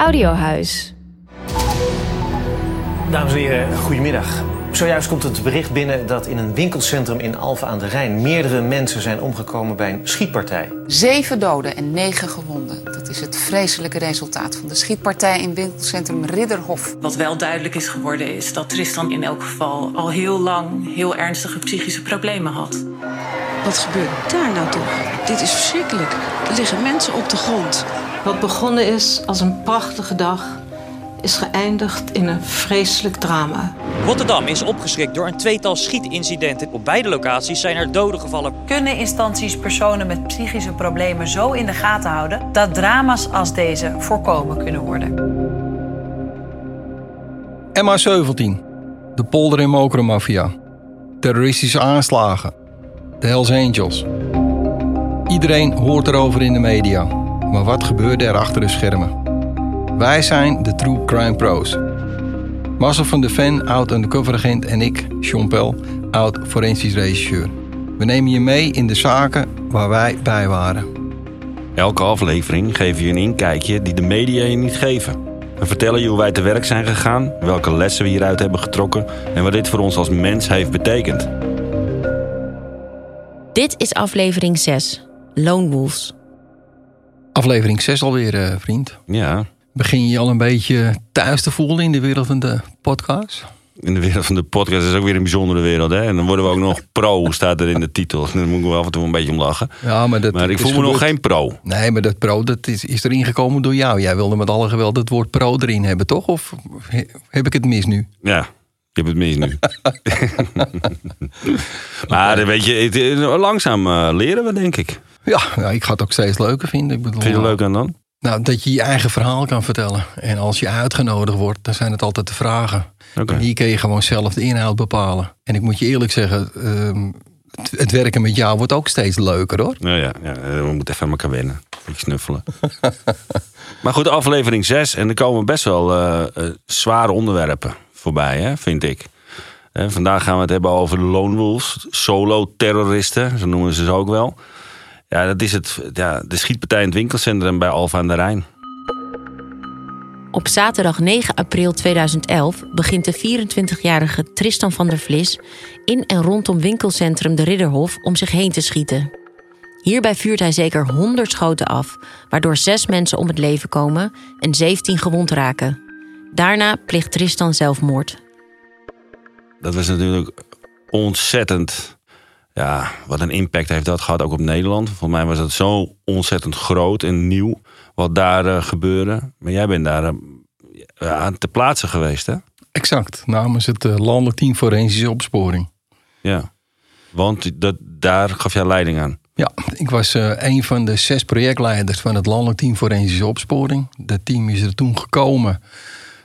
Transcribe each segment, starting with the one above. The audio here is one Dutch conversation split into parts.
Audiohuis. Dames en heren, goedemiddag. Zojuist komt het bericht binnen dat in een winkelcentrum in Alphen aan de Rijn meerdere mensen zijn omgekomen bij een schietpartij. Zeven doden en negen gewonden. Dat is het vreselijke resultaat van de schietpartij in winkelcentrum Ridderhof. Wat wel duidelijk is geworden is dat Tristan in elk geval al heel lang heel ernstige psychische problemen had. Wat gebeurt daar nou toch? Dit is verschrikkelijk. Er liggen mensen op de grond. Wat begonnen is als een prachtige dag, is geëindigd in een vreselijk drama. Rotterdam is opgeschrikt door een tweetal schietincidenten. Op beide locaties zijn er doden gevallen. Kunnen instanties personen met psychische problemen zo in de gaten houden dat drama's als deze voorkomen kunnen worden? MH17, de polder- en mokromafia, terroristische aanslagen, de Hells Angels. Iedereen hoort erover in de media. Maar wat gebeurde er achter de schermen? Wij zijn de True Crime Pros. Marcel van de Ven, oud undercover agent en ik, Sean Pel, oud forensisch regisseur. We nemen je mee in de zaken waar wij bij waren. Elke aflevering geven je een inkijkje die de media je niet geven. We vertellen je hoe wij te werk zijn gegaan, welke lessen we hieruit hebben getrokken en wat dit voor ons als mens heeft betekend. Dit is aflevering 6, Lone Wolves. Aflevering 6 alweer, eh, vriend. Ja, Begin je al een beetje thuis te voelen in de wereld van de podcast? in de wereld van de podcast is ook weer een bijzondere wereld. Hè? En dan worden we ook nog pro, staat er in de titel. Daar moet ik wel af en toe een beetje om lachen. Ja, maar, dat Maar ik voel me nog geen pro. Nee, maar dat pro dat is, is erin gekomen door jou. Jij wilde met alle geweld het woord pro erin hebben, toch? Of he- heb ik het mis nu? Ja, je hebt het mis nu. maar eh, weet je, het- eh, langzaam eh, leren we, denk ik. Ja, nou, ik ga het ook steeds leuker vinden. Ik bedoel, Vind je het leuk aan dan? Nou, dat je je eigen verhaal kan vertellen. En als je uitgenodigd wordt, dan zijn het altijd de vragen. En hier kun je gewoon zelf de inhoud bepalen. En ik moet je eerlijk zeggen, ehm, het, het werken met jou wordt ook steeds leuker hoor. Nou ja, ja, we moeten even aan elkaar wennen. Beetje snuffelen. maar goed, aflevering 6. En er komen best wel zware onderwerpen voorbij, hè, vind ik. Eh, vandaag gaan we het hebben over de lone wolves. Solo-terroristen, zo noemen ze ze ook wel. Ja, dat is het, ja, de schietpartij in het winkelcentrum bij Alfa aan de Rijn. Op zaterdag 9 april 2011 begint de 24-jarige Tristan van der Vlis in en rondom winkelcentrum De Ridderhof om zich heen te schieten. Hierbij vuurt hij zeker 100 schoten af, waardoor zes mensen om het leven komen en 17 gewond raken. Daarna plicht Tristan zelfmoord. Dat was natuurlijk ontzettend. Ja, wat een impact heeft dat gehad ook op Nederland. Volgens mij was dat zo ontzettend groot en nieuw wat daar eh, gebeurde. Maar jij bent daar eh, aan te plaatsen geweest, hè? Exact, namens het eh, landelijk team forensische opsporing. Ja. Want dat, daar gaf jij leiding aan. Ja, ik was eh, een van de zes projectleiders van het landelijk team forensische opsporing. Dat team is er toen gekomen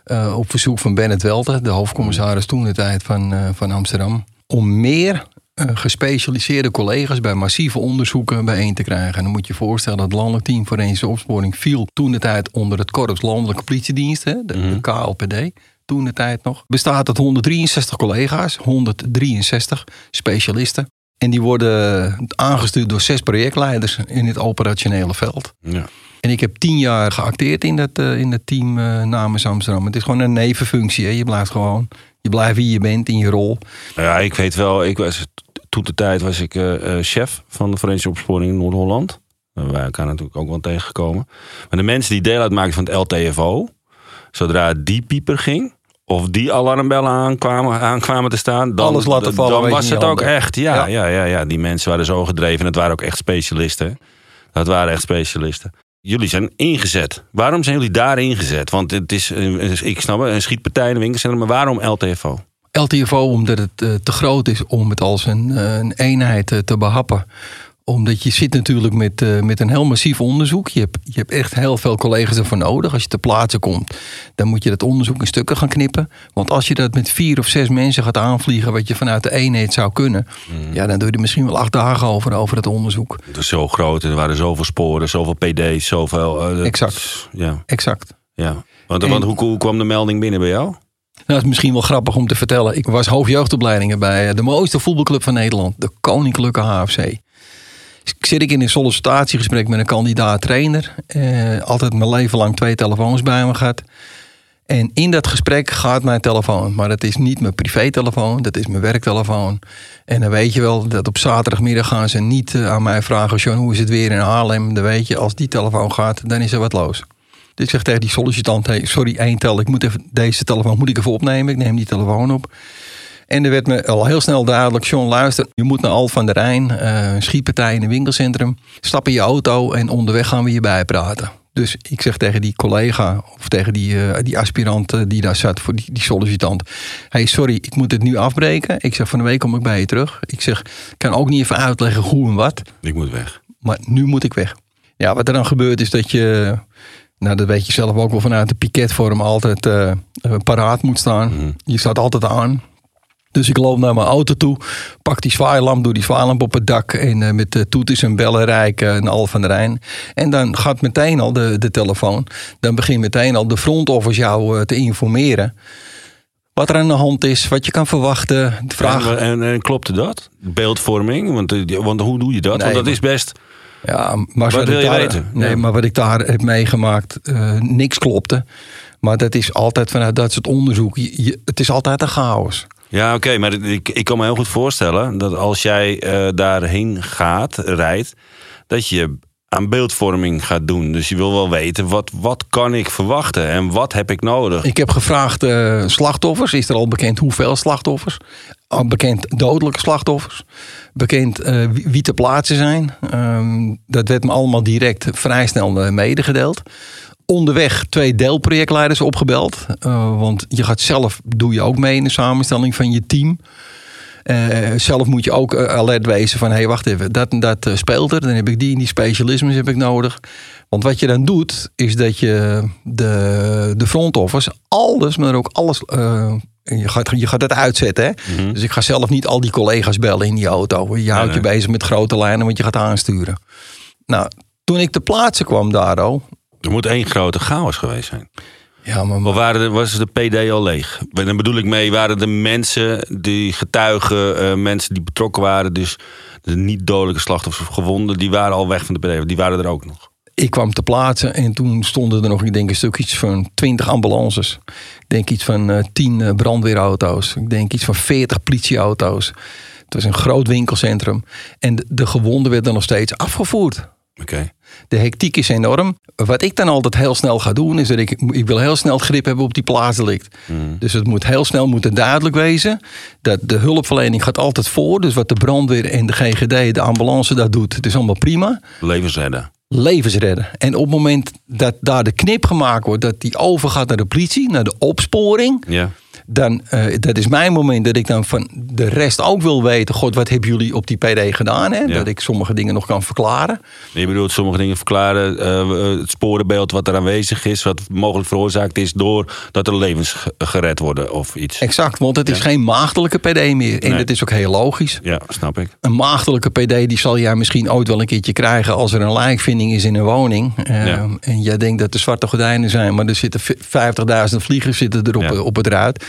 eh, op verzoek van Bennett Welter, de hoofdcommissaris toen de tijd van, eh, van Amsterdam. Om meer eh, gespecialiseerde collega's bij massieve onderzoeken bijeen te krijgen. En dan moet je je voorstellen, het landelijk team forensische opsporing viel toen de tijd onder het Korps Landelijke Politiedienst, hè, de, de KLPD. Toen de tijd nog. Bestaat uit 163 collega's, 163 specialisten. En die worden aangestuurd door zes projectleiders in het operationele veld. Ja. En ik heb tien jaar geacteerd in dat, eh, in dat team eh, namens Amsterdam. Het is gewoon een nevenfunctie. Hè. Je blijft gewoon, je blijft wie je bent in je rol. Ja, ik weet wel. Ik was, toen de tijd was ik eh, chef van de forensische opsporing in Noord-Holland. Daar waren elkaar natuurlijk ook wel tegengekomen. Maar de mensen die deel uitmaakten van het LTFO, zodra die pieper ging, of die alarmbellen aankwamen, aankwamen te staan, dan, Alles laten vallen, dan was het ook echt. Ja, Ja. ja. Ja, ja, die mensen waren zo gedreven. Het waren ook echt specialisten. Dat waren echt specialisten. Jullie zijn ingezet. Waarom zijn jullie daar ingezet? Want het is, ik snap het, een schietpartij in een winkelcentrum, maar waarom LTFO? LTFO omdat het eh, te groot is om het als een, eh, een eenheid eh, te behappen. Omdat je zit natuurlijk met, eh, met een heel massief onderzoek. Je hebt, je hebt echt heel veel collega's ervoor nodig. Als je ter plaatse komt, dan moet je dat onderzoek in stukken gaan knippen. Want als je dat met vier of zes mensen gaat aanvliegen... wat je vanuit de eenheid zou kunnen... ja, dan doe je er misschien wel acht dagen over, over het onderzoek. Het was zo groot en er waren zoveel sporen, zoveel PD's, zoveel. eh, dat- Exact. Ja, Exact. ja. Want, En- want hoe, hoe kwam de melding binnen bij jou? Nou, dat is misschien wel grappig om te vertellen. Ik was hoofdjeugdopleidingen bij eh, de mooiste voetbalclub van Nederland, de Koninklijke HFC. Zit ik in een sollicitatiegesprek met een kandidaat-trainer. Eh, altijd mijn leven lang twee telefoons bij me gehad. En in dat gesprek gaat mijn telefoon. Maar dat is niet mijn privételefoon, dat is mijn werktelefoon. En dan weet je wel dat op zaterdagmiddag gaan ze niet eh, aan mij vragen... John, hoe is het weer in Haarlem? Dan weet je, als die telefoon gaat, dan is er wat los. Dus ik zeg tegen die sollicitant, hey, sorry, één tel, ik moet even, deze telefoon moet ik even opnemen. Ik neem die telefoon op. En er werd me al heel snel duidelijk, John, luister, je moet naar Al van der Rijn, uh, een schietpartij in een winkelcentrum. Stap in je auto en onderweg gaan we je bijpraten. Dus ik zeg tegen die collega of tegen die, uh, die aspirant uh, die daar zat, voor die, die sollicitant. hey, sorry, ik moet het nu afbreken. Ik zeg, van de week kom ik bij je terug. Ik zeg, ik kan ook niet even uitleggen hoe en wat. Ik moet weg. Maar nu moet ik weg. Ja, wat er dan gebeurt is dat je, nou dat weet je zelf ook wel vanuit de piketvorm, altijd uh, paraat moet staan. Mm. Je staat altijd aan. Dus ik loop naar mijn auto toe, pak die zwaailamp, doe die zwaailamp op het dak en uh, met de toeters en bellen rijk uh, naar Al van der Rijn. En dan gaat meteen al de, de telefoon, dan begint meteen al de front office jou uh, te informeren. Wat er aan de hand is, wat je kan verwachten. Vragen. En, en, en klopte dat? Beeldvorming? Want, want hoe doe je dat? Nee, want dat is best. Ja, maar wat, wat wil je daar, weten? Nee, ja. maar wat ik daar heb meegemaakt, niks klopte. Maar dat is altijd vanuit dat soort onderzoek. Je, je, het is altijd een chaos. Ja, oké, maar ik, ik kan me heel goed voorstellen dat als jij uh, daarheen gaat, rijdt, dat je aan beeldvorming gaat doen. Dus je wil wel weten, wat, wat kan ik verwachten en wat heb ik nodig? Ik heb gevraagd uh, slachtoffers. Is er al bekend hoeveel slachtoffers? Al bekend dodelijke slachtoffers. Bekend uh, wie, te plaatsen zijn. Um, dat werd me allemaal direct vrij snel medegedeeld onderweg twee deelprojectleiders opgebeld. Uh, want je gaat zelf, doe je ook mee in de samenstelling van je team. Uh, zelf moet je ook uh, alert wezen van, hé, hey, wacht even, dat en dat speelt er. Dan heb ik die en die specialismes heb ik nodig. Want wat je dan doet, is dat je de, de front office, alles, maar ook alles... je gaat, je gaat het uitzetten. Hè? Mm -hmm. Dus ik ga zelf niet al die collega's bellen in die auto. Je houdt nee, nee. je bezig met grote lijnen, want je gaat aansturen. Nou, toen ik te plaatsen kwam daar al, er moet één grote chaos geweest zijn. Ja, maar, maar waren de, was de PD al leeg? Dan bedoel ik mee, waren de mensen, die getuigen, uh, mensen die betrokken waren, dus de niet dodelijke slachtoffers of gewonden, die waren al weg van de PD. Die waren er ook nog. Ik kwam te plaatsen en toen stonden er nog, ik denk, een stuk iets van 20 ambulances. Ik denk iets van uh, 10 uh, brandweerauto's. Ik denk iets van 40 politieauto's. Het was een groot winkelcentrum. En de, de gewonden werden nog steeds afgevoerd. Oké. Okay. De hectiek is enorm. Wat ik dan altijd heel snel ga doen, is dat ik, ik wil heel snel grip hebben op die plaatsdelict. Mm. Dus het moet heel snel moet duidelijk wezen dat de hulpverlening gaat altijd voor. Dus wat de brandweer en de GGD, de ambulance dat doet, het is allemaal prima. Levens redden. Levens redden. En op het moment dat daar de knip gemaakt wordt, dat die overgaat naar de politie, naar de opsporing. Ja dan uh, dat is mijn moment dat ik dan van de rest ook wil weten. God, wat hebben jullie op die PD gedaan? Hè? Ja. Dat ik sommige dingen nog kan verklaren. Je bedoelt sommige dingen verklaren. Uh, het sporenbeeld wat er aanwezig is. Wat mogelijk veroorzaakt is door dat er levens gered worden of iets. Exact, want het is geen maagdelijke PD meer. En dat is ook heel logisch. Ja, snap ik. Een maagdelijke PD die zal jij misschien ooit wel een keertje krijgen als er een lijkvinding is in een woning. Uh, ja. En jij denkt dat er zwarte gordijnen zijn, maar er zitten 50.000 vliegers zitten erop ja. op het ruit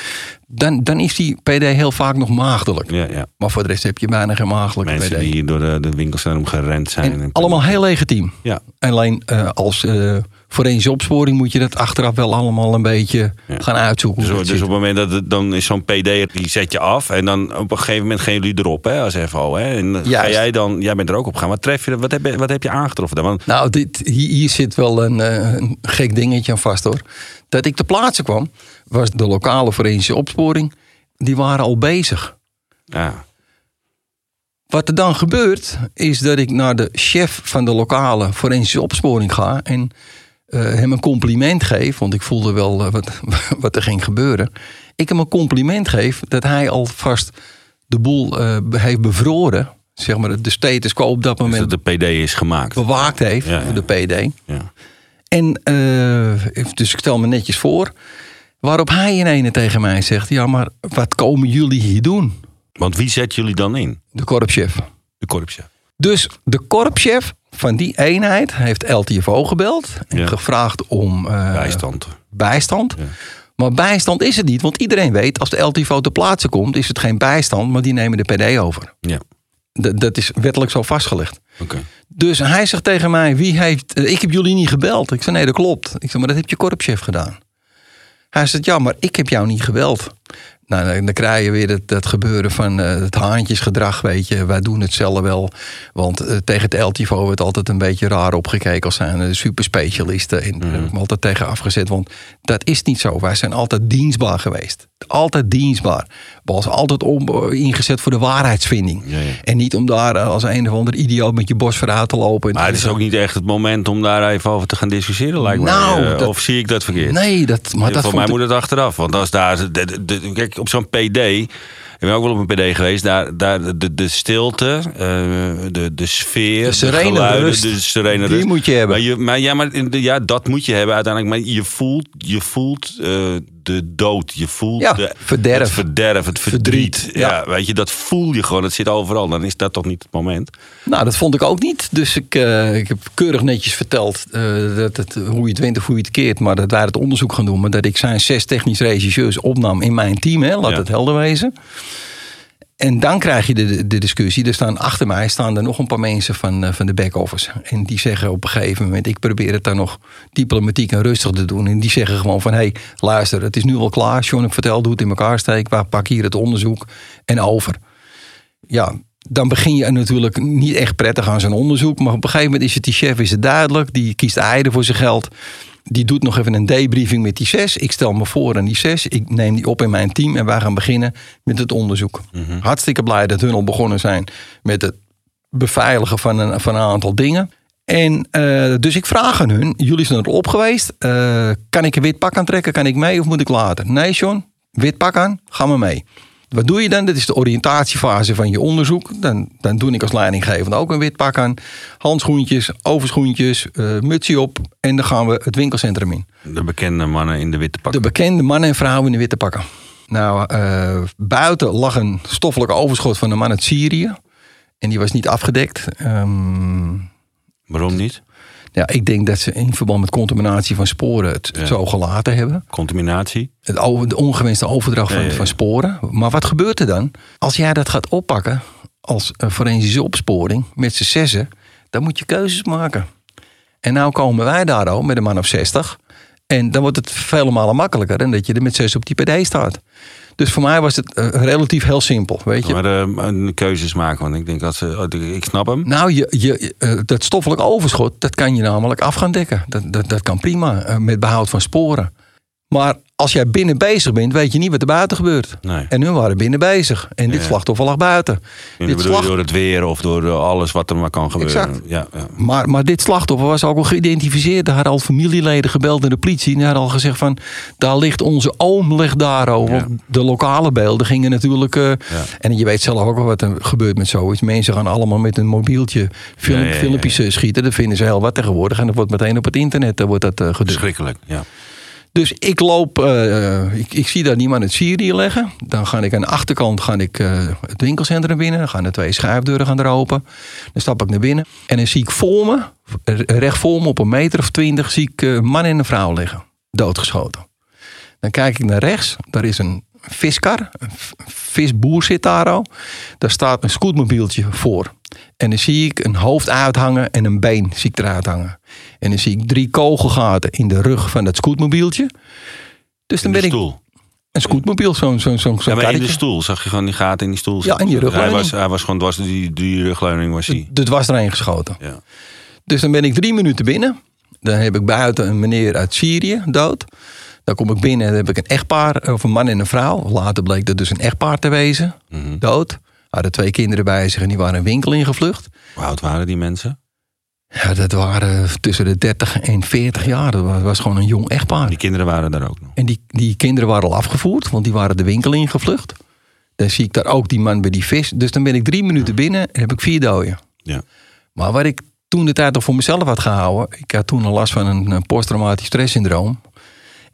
dan, dan is die PD heel vaak nog maagdelijk. Ja, ja. Maar voor de rest heb je bijna geen maagdelijke Mensen PD. die door de, de winkelcentrum gerend zijn. En en allemaal heel legitiem. Ja. Alleen uh, als uh, forensische opsporing moet je dat achteraf wel allemaal een beetje ja. gaan uitzoeken. Dus, dus op het moment dat het, dan is zo'n PD, die zet je af. En dan op een gegeven moment gaan jullie erop hè, als FO. Hè? En Juist. ga jij dan, jij bent er ook op gaan. Wat, tref je, wat, heb, je, wat heb je aangetroffen dan? Want... Nou, dit, hier, hier zit wel een, uh, een gek dingetje aan vast hoor. Dat ik te plaatsen kwam, was de lokale forensische opsporing. Die waren al bezig. Ja. Wat er dan gebeurt, is dat ik naar de chef van de lokale forensische opsporing ga. En hem een compliment geef. Want ik voelde wel uh, wat, wat er ging gebeuren. Ik hem een compliment geef dat hij alvast de boel uh, heeft bevroren. Zeg maar de status quo op dat moment. Dus dat de PD is gemaakt. Bewaakt heeft, ja, ja. de PD. Ja. En dus ik stel me netjes voor. Waarop hij in ene tegen mij zegt: Ja, maar wat komen jullie hier doen? Want wie zet jullie dan in? De korpschef. De korpschef. Dus de korpschef van die eenheid heeft LTFO gebeld en Ja. gevraagd om eh, Bijstand. bijstand. Ja. Maar bijstand is het niet, want iedereen weet als de LTFO te plaatsen komt, is het geen bijstand, maar die nemen de PD over. Ja. D- dat is wettelijk zo vastgelegd. Oké. Dus hij zegt tegen mij, wie heeft, eh, ik heb jullie niet gebeld. Ik zei, nee, dat klopt. Ik zei, maar dat heb je korpschef gedaan. Hij zegt, ja, maar ik heb jou niet gebeld. Nou, dan, krijg je weer dat, dat gebeuren van eh, het haantjesgedrag, weet je. Wij doen het zelf wel. Want eh, tegen het LTVO wordt altijd een beetje raar opgekeken als zijn de superspecialisten. En daar heb ik me altijd tegen afgezet. Want dat is niet zo. Wij zijn altijd dienstbaar geweest. Altijd dienstbaar. Was altijd om, eh, ingezet voor de waarheidsvinding. Ja, ja. En niet om daar eh, als een of ander idioot met je bos vooruit te lopen. Maar het is ook niet echt het moment om daar even over te gaan discussiëren, lijkt Nou. Eh, dat- Of zie ik dat verkeerd? Nee, dat, maar Ja, dat voor mij ik- moet het achteraf. Want als daar. Kijk, op zo'n PD. Ik ben ook wel op een PD geweest. Daar, daar de, de stilte, de, de sfeer, De serene geluiden, rust. de serene Die rust. moet je hebben. Maar, je, maar, ja, maar ja, dat moet je hebben uiteindelijk. Maar je voelt, je voelt de dood. Je voelt Ja, de, verderf. het verderf, het verdriet. Verdriet, ja. ja. weet je, dat voel je gewoon. Dat zit overal. Dan is dat toch niet het moment. Nou, dat vond ik ook niet. Dus ik, eh, ik heb keurig netjes verteld eh, dat het, hoe je het wint of hoe je het keert. Maar dat wij het onderzoek gaan doen. Maar dat ik zijn zes technisch regisseurs opnam in mijn team. Hè, laat het helder wezen. En dan krijg je de, de discussie. Er staan achter mij staan er nog een paar mensen van, eh, van de back-office. En die zeggen op een gegeven moment... ik probeer het dan nog diplomatiek en rustig te doen. En die zeggen gewoon van... hé, hey, luister, het is nu wel klaar. John, ik vertel, doe het in elkaar steek. We pakken hier het onderzoek en over. Ja, dan begin je natuurlijk niet echt prettig aan zo'n onderzoek. Maar op een gegeven moment is het die chef is het duidelijk. Die kiest eieren voor zijn geld. Die doet nog even een debriefing met die zes. Ik stel me voor aan die zes. Ik neem die op in mijn team. En wij gaan beginnen met het onderzoek. Hartstikke blij dat hun al begonnen zijn met het beveiligen van een, van een aantal dingen. En eh, dus ik vraag aan hun, jullie zijn er op geweest. Eh, kan ik een wit pak aantrekken? Kan ik mee of moet ik later? Nee, John, wit pak aan, ga maar mee. Wat doe je dan? Dat is de oriëntatiefase van je onderzoek. Dan, dan doe ik als leidinggevende ook een wit pak aan. Handschoentjes, overschoentjes, eh mutsje op. En dan gaan we het winkelcentrum in. De bekende mannen in de witte pak. De bekende mannen en vrouwen in de witte pakken. Nou, eh, buiten lag een stoffelijk overschot van een man uit Syrië. En die was niet afgedekt. Ehm, Waarom niet? Ja, ik denk dat ze in verband met contaminatie van sporen het Ja. zo gelaten hebben. Contaminatie. Het over, de ongewenste overdracht van, Ja, ja, ja. van sporen. Maar wat gebeurt er dan? Als jij dat gaat oppakken als een forensische opsporing met z'n zessen, dan moet je keuzes maken. En nou komen wij daar al met een man of 60. En dan wordt het vele malen makkelijker dan dat je er met zes op die PD staat. Dus voor mij was het eh, relatief heel simpel, weet je. Maar eh, een keuzes maken. Want ik denk dat ze. oh, Ik snap hem. Nou, je, je, eh, dat stoffelijk overschot, dat kan je namelijk af gaan dekken. Dat, dat, dat kan prima, met behoud van sporen. Maar als jij binnen bezig bent, weet je niet wat er buiten gebeurt. Nee. En hun waren binnen bezig. En dit Ja. slachtoffer lag buiten. En Dit slag- door het weer of door eh, alles wat er maar kan gebeuren. Exact. Ja, ja. maar, maar dit slachtoffer was ook al geïdentificeerd. Er hadden al familieleden gebeld naar de politie. En die hadden al gezegd van, daar ligt onze oom, ligt daar al. Ja. Want de lokale beelden gingen natuurlijk... eh, En je weet zelf ook wel wat er gebeurt met zoiets. Mensen gaan allemaal met een mobieltje film, filmpjes eh, schieten. Dat vinden ze heel wat tegenwoordig. En dat wordt meteen op het internet wordt dat. Verschrikkelijk. Ja. Dus ik loop, eh, ik, ik zie daar niemand uit Syrië leggen. Dan ga ik aan de achterkant ga ik, eh, het winkelcentrum binnen. Dan gaan de twee schuifdeuren gaan open. Dan stap ik naar binnen. En dan zie ik voor me, eh, recht voor me op een meter of twintig, zie ik eh, een man en een vrouw liggen. Doodgeschoten. Dan kijk ik naar rechts. Daar is een viskar. Een visboer zit daar al. Daar staat een scootmobieltje voor. En dan zie ik een hoofd uithangen en een been zie ik eruit hangen. En dan zie ik drie kogelgaten in de rug van dat scootmobieltje. Dus dan de ben ik stoel. een scootmobiel, zo'n zo'n zo'n Ja, maar in de stoel zag je gewoon die gaten in die stoel. Ja, in Hij rugleuning. was, hij was gewoon dwars die, die rugleuning was hij. Dus was er een geschoten. Ja. Dus dan ben ik drie minuten binnen. Dan heb ik buiten een meneer uit Syrië dood. Dan kom ik binnen en heb ik een echtpaar, of een man en een vrouw. Later bleek dat dus een echtpaar te wezen. Mhm. Dood. Hadden twee kinderen bij zich en die waren een winkel ingevlucht. Hoe oud waren die mensen? Ja, dat waren tussen de 30 en 40 jaar. Dat was, was gewoon een jong echtpaar. Die kinderen waren daar ook nog. En die, die kinderen waren al afgevoerd, want die waren de winkel ingevlucht. Dan zie ik daar ook die man bij die vis. Dus dan ben ik drie minuten binnen en heb ik vier doden. Ja. Maar wat ik toen de tijd nog voor mezelf had gehouden. Ik had toen al last van een posttraumatisch stresssyndroom.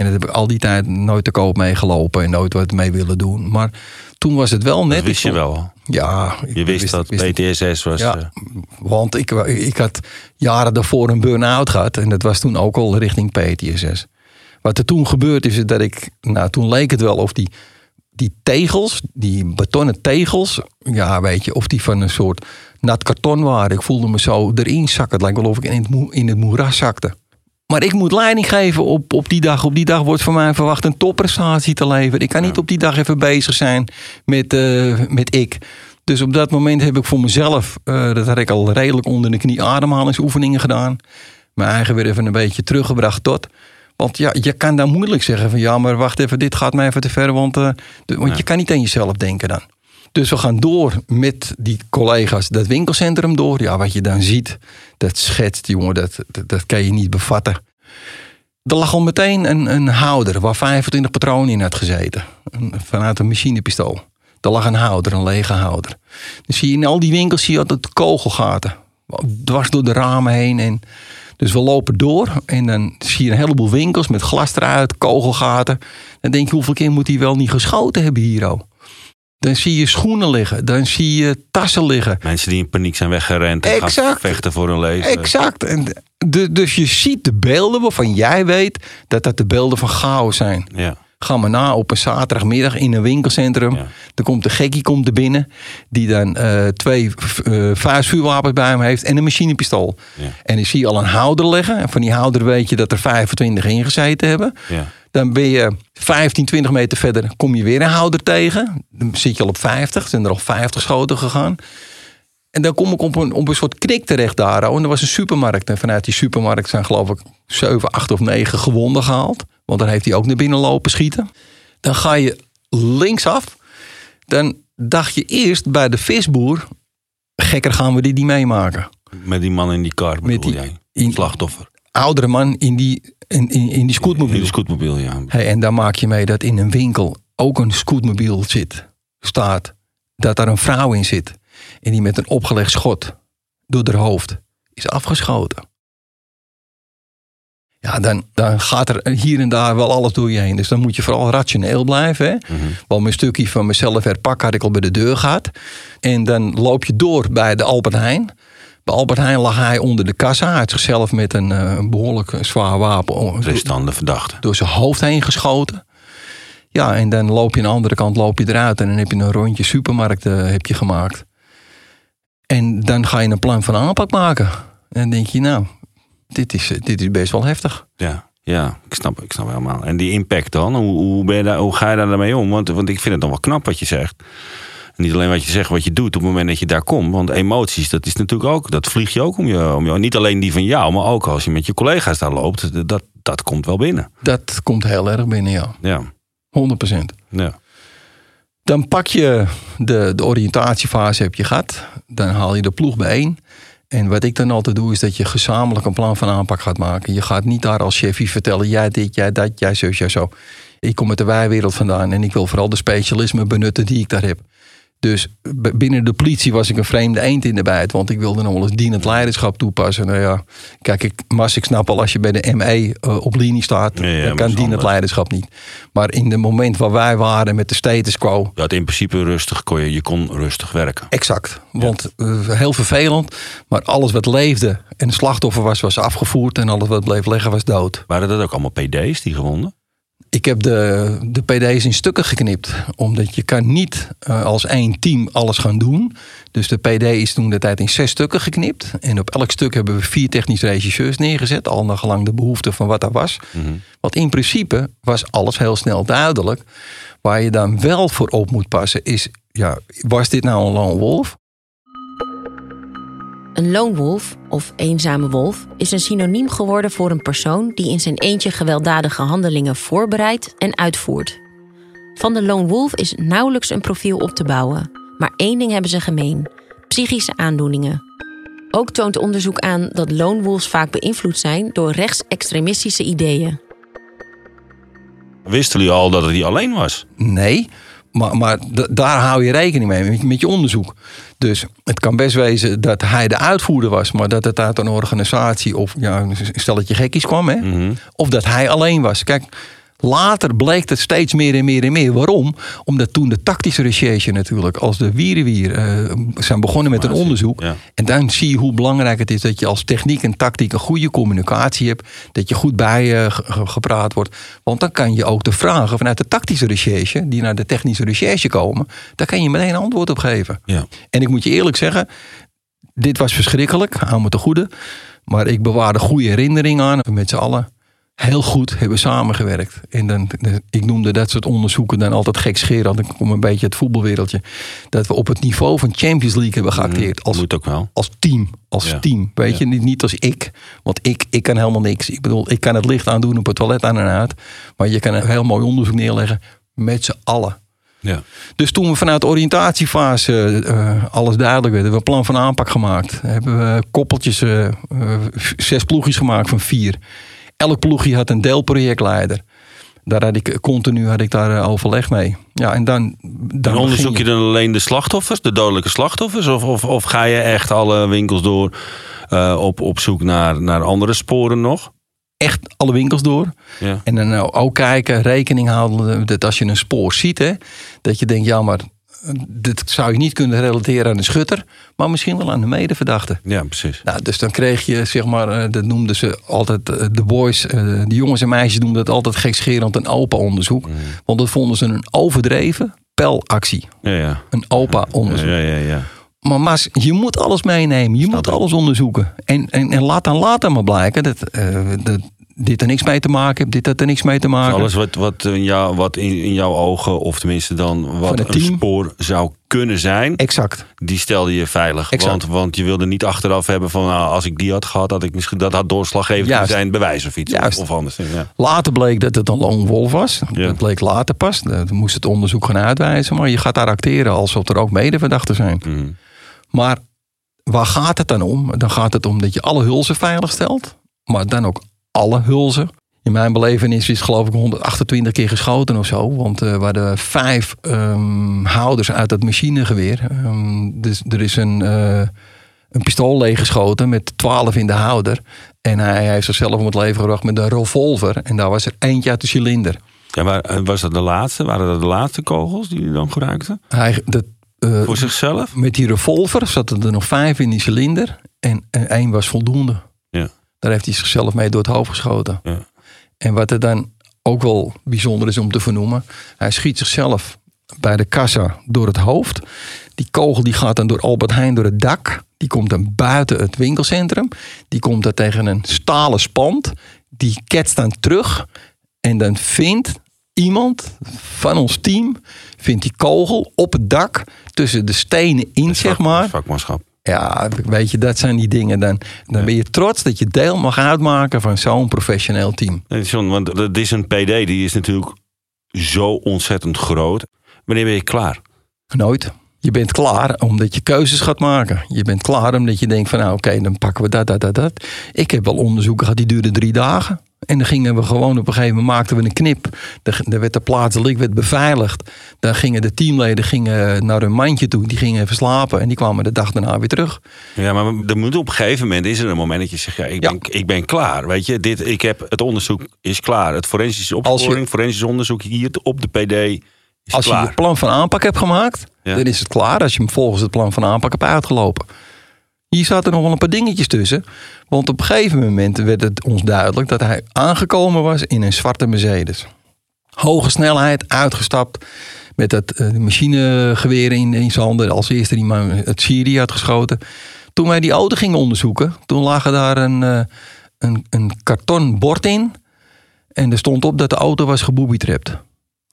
En dat heb ik al die tijd nooit te koop meegelopen en nooit wat mee willen doen. Maar toen was het wel net. Dat wist je wel. Ja, ik Je wist dat wist. PTSS was. Ja, eh, want ik, ik had jaren daarvoor een burn-out gehad. En dat was toen ook al richting PTSS. Wat er toen gebeurd is, is dat ik... Nou, toen leek het wel of die die tegels, die betonnen tegels, ja, weet je, of die van een soort nat karton waren. Ik voelde me zo erin zakken. Het lijkt wel of ik in het, in het moeras zakte. Maar ik moet leiding geven op, op die dag. Op die dag wordt van mij verwacht een topprestatie te leveren. Ik kan niet op die dag even bezig zijn met, eh, met ik. Dus op dat moment heb ik voor mezelf, eh, dat had ik al redelijk onder de knie, ademhalingsoefeningen gedaan. Mijn eigen weer even een beetje teruggebracht tot. Want ja, je kan dan moeilijk zeggen van ja, maar wacht even, dit gaat mij even te ver. Want, eh, de- want je kan niet aan jezelf denken dan. Dus we gaan door met die collega's dat winkelcentrum door. Ja, wat je dan ziet, dat schetst, jongen, dat, dat, kan je niet bevatten. Er lag al meteen een, een houder waar 25 patronen in had gezeten. Vanuit een machinepistool. Er lag een houder, een lege houder. Dan zie in al die winkels zie je altijd kogelgaten. Dwars door de ramen heen. En dus we lopen door en dan zie je een heleboel winkels met glas eruit, kogelgaten. Dan denk je, hoeveel keer moet hij wel niet geschoten hebben hier? Dan zie je schoenen liggen, dan zie je tassen liggen. Mensen die in paniek zijn weggerend en gaan Exact. vechten voor hun leven. Exact. En de, dus je ziet de beelden waarvan jij weet dat dat de beelden van chaos zijn. Ja. Ga maar na op een zaterdagmiddag in een winkelcentrum. Dan komt de gekkie komt er binnen. Die dan eh, twee eh vuistvuurwapens bij hem heeft en een machinepistool. En dan zie je al een houder liggen. En van die houder weet je dat er 25 ingezeten hebben. Ja. Dan ben je 15, 20 meter verder, kom je weer een houder tegen. Dan zit je al op 50, zijn er al 50 schoten gegaan. En dan kom ik op een, op een soort knik terecht daar. En er was een supermarkt. En vanuit die supermarkt zijn geloof ik 7, 8 of 9 gewonden gehaald. Want dan heeft hij ook naar binnen lopen schieten. Dan ga je linksaf. Dan dacht je eerst bij de visboer... gekker gaan we dit niet meemaken. Met die man in die kar, bedoel die- jij? in- Slachtoffer. Oudere man in die, in, in, in die scootmobiel. In die scootmobiel, ja. Hey, en dan maak je mee dat in een winkel ook een scootmobiel zit, staat. Dat daar een vrouw in zit. En die met een opgelegd schot door haar hoofd is afgeschoten. Ja, dan, dan gaat er hier en daar wel alles door je heen. Dus dan moet je vooral rationeel blijven. Hè? Want mijn stukje van mezelf herpak had ik al bij de deur gehad. En dan loop je door bij de Albert Heijn. Bij Albert Heijn lag hij onder de kassa. Hij had zichzelf met een, eh, een behoorlijk zwaar wapen Restande verdachte. door zijn hoofd heen geschoten. Ja, en dan loop je aan de andere kant loop je eruit en dan heb je een rondje supermarkt eh, heb je gemaakt. En dan ga je een plan van aanpak maken. En dan denk je, nou, dit is, dit is best wel heftig. Ja, ja ik, snap, ik snap helemaal. En die impact dan, hoe, hoe, ben je daar, hoe ga je daar daarmee om? Want, want ik vind het dan wel knap wat je zegt. Niet alleen wat je zegt, wat je doet op het moment dat je daar komt. Want emoties, dat is natuurlijk ook, dat vlieg je ook om je. Om je niet alleen die van jou, maar ook als je met je collega's daar loopt. Dat, dat komt wel binnen. Dat komt heel erg binnen, ja. Ja. 100%. ja. Dan pak je de, de oriëntatiefase heb je gehad. Dan haal je de ploeg bijeen. En wat ik dan altijd doe, is dat je gezamenlijk een plan van aanpak gaat maken. Je gaat niet daar als chefie vertellen, jij dit, jij dat, jij zo, jij zo. Ik kom uit de wijwereld vandaan en ik wil vooral de specialismen benutten die ik daar heb. Dus binnen de politie was ik een vreemde eend in de bijt. Want ik wilde nog wel eens dienend leiderschap toepassen. Nou ja, kijk, ik, Mas, ik snap al als je bij de ME eh, op linie staat, Ja, ja, maar dan dat kan dienend anders. leiderschap niet. Maar in de moment waar wij waren met de status quo, had in principe rustig, kon je, je kon rustig werken. Exact. Want eh, heel vervelend. Maar alles wat leefde en slachtoffer was, was afgevoerd. En alles wat bleef liggen was dood. Waren dat ook allemaal PD's die gewonden? Ik heb de, de PD's in stukken geknipt. Omdat je kan niet eh, als één team alles gaan doen. Dus de PD is toen de tijd in zes stukken geknipt. En op elk stuk hebben we vier technische regisseurs neergezet. Al naar gelang de behoefte van wat er was. Want in principe was alles heel snel duidelijk. Waar je dan wel voor op moet passen is... Ja, was dit nou een lone wolf? Een lone wolf, of eenzame wolf, is een synoniem geworden voor een persoon die in zijn eentje gewelddadige handelingen voorbereidt en uitvoert. Van de lone wolf is nauwelijks een profiel op te bouwen, maar één ding hebben ze gemeen: psychische aandoeningen. Ook toont onderzoek aan dat lone wolves vaak beïnvloed zijn door rechtsextremistische ideeën. Wisten jullie al dat het niet alleen was? Nee, maar, maar daar hou je rekening mee met, met je onderzoek. Dus het kan best wezen dat hij de uitvoerder was, maar dat het uit een organisatie of ja, een stelletje gekkies kwam. Hè? Of dat hij alleen was. Kijk, Later bleek het steeds meer en meer en meer. Waarom? Omdat toen de tactische recherche natuurlijk, als de wierenwier eh zijn begonnen met een onderzoek. Ja. En dan zie je hoe belangrijk het is dat je als techniek en tactiek een goede communicatie hebt. Dat je goed bij ge- gepraat wordt. Want dan kan je ook de vragen vanuit de tactische recherche, die naar de technische recherche komen, daar kan je meteen een antwoord op geven. Ja. En ik moet je eerlijk zeggen, dit was verschrikkelijk, hou me te goede. Maar ik bewaarde goede herinneringen aan. Met z'n allen heel goed hebben samengewerkt. En dan, ik noemde dat soort onderzoeken dan altijd gekscherend. Ik kom een beetje het voetbalwereldje. Dat we op het niveau van Champions League hebben geacteerd. Als, Moet ook wel. als team. Als Ja. team. Weet je, niet, niet als ik. Want ik, ik kan helemaal niks. Ik bedoel, ik kan het licht aandoen op het toilet aan en uit. Maar je kan een heel mooi onderzoek neerleggen met z'n allen. Ja. Dus toen we vanuit de oriëntatiefase eh, alles duidelijk werd, hebben we een plan van aanpak gemaakt. Hebben we koppeltjes, eh, eh, zes ploegjes gemaakt van vier. Elk ploegje had een deelprojectleider. Daar had ik continu had ik daar eh, overleg mee. Ja, en dan, dan onderzoek je dan alleen de slachtoffers, de dodelijke slachtoffers? Of, of, of ga je echt alle winkels door eh, op, op zoek naar, naar andere sporen nog? echt alle winkels door. Ja. En dan nou ook kijken, rekening houden dat als je een spoor ziet, hè, dat je denkt, ja, maar dit zou je niet kunnen relateren aan de schutter, maar misschien wel aan de medeverdachte. Ja, precies. Nou, dus dan kreeg je, zeg maar, eh, dat noemden ze altijd, eh, de boys, eh, de jongens en meisjes noemden dat altijd gekscherend een opa-onderzoek. Mm. Want dat vonden ze een overdreven pelactie. Ja, ja. Een opa-onderzoek. Ja, ja, ja. Maar Mas, je moet alles meenemen. Je moet alles onderzoeken. En, en, en laat dan later maar blijken dat, dat dit er niks mee te maken heeft. Dit had er niks mee te Dus maken. alles wat, wat, in, jou, wat in, in jouw ogen, of tenminste dan wat een team. spoor zou kunnen zijn, Exact. die stelde je veilig. Exact. Want, want je wilde niet achteraf hebben van nou, als ik die had gehad, had ik misschien dat had doorslaggevend kunnen zijn, bewijs of iets. Juist. Of anders. Ja. Later bleek dat het een lone wolf was. Ja. Dat bleek later pas. Dat moest het onderzoek gaan uitwijzen. Maar je gaat daar acteren alsof er ook medeverdachten zijn. Mhm. Maar waar gaat het dan om? Dan gaat het om dat je alle hulzen veilig stelt. Maar dan ook alle hulzen. In mijn belevenis is geloof ik 128 keer geschoten of zo. Want eh we hadden vijf ehm, houders uit het machinegeweer. Ehm, dus er is een, eh, een pistool leeggeschoten met 12 in de houder. En hij heeft zichzelf om het leven gebracht met een revolver. En daar was er eentje uit de cilinder. Ja, maar eh, was dat de laatste? Waren dat de laatste kogels die hij dan gebruikte? Hij, dat, eh, Voor zichzelf? met die revolver zaten er nog vijf in die cilinder. En, en één was voldoende. Daar heeft hij zichzelf mee door het hoofd geschoten. Ja. En wat er dan ook wel bijzonder is om te vernoemen. Hij schiet zichzelf bij de kassa door het hoofd. Die kogel die gaat dan door Albert Heijn door het dak. Die komt dan buiten het winkelcentrum. Die komt dan tegen een stalen spand. Die ketst dan terug. En dan vindt iemand van ons team... vindt die kogel op het dak tussen de stenen in, zeg maar. Vakmanschap. Ja, weet je, dat zijn die dingen. Dan, dan ben je trots dat je deel mag uitmaken van zo'n professioneel team. Nee, John, want dat is een PD, die is natuurlijk zo ontzettend groot. Wanneer ben je klaar? Nooit. Je bent klaar omdat je keuzes gaat maken. Je bent klaar omdat je denkt van nou oké, dan pakken we dat, dat, dat, dat. Ik heb wel onderzoeken gehad die duurden drie dagen. En dan gingen we gewoon op een gegeven moment maakten we een knip. Dan werd de plaatselijk werd beveiligd. Dan gingen de teamleden gingen naar hun mandje toe. Die gingen even slapen en die kwamen de dag daarna weer terug. Ja, maar er moet op een gegeven moment is er een moment dat je zegt: ja, ik, ben, ik ben klaar. Weet je, dit, ik heb, het onderzoek is klaar. Het forensische opsporing, forensisch onderzoek hier op de PD is Als je klaar. je plan van aanpak hebt gemaakt, Ja. dan is het klaar. Als je hem volgens het plan van aanpak hebt uitgelopen. Hier zaten nog wel een paar dingetjes tussen. Want op een gegeven moment werd het ons duidelijk dat hij aangekomen was in een zwarte Mercedes. Hoge snelheid, uitgestapt. Met dat eh, machinegeweer in, zijn handen. Als eerste die man het Syrië had geschoten. Toen wij die auto gingen onderzoeken, toen lag er daar een, eh, een, een karton bord in. En er stond op dat de auto was geboobytrapt.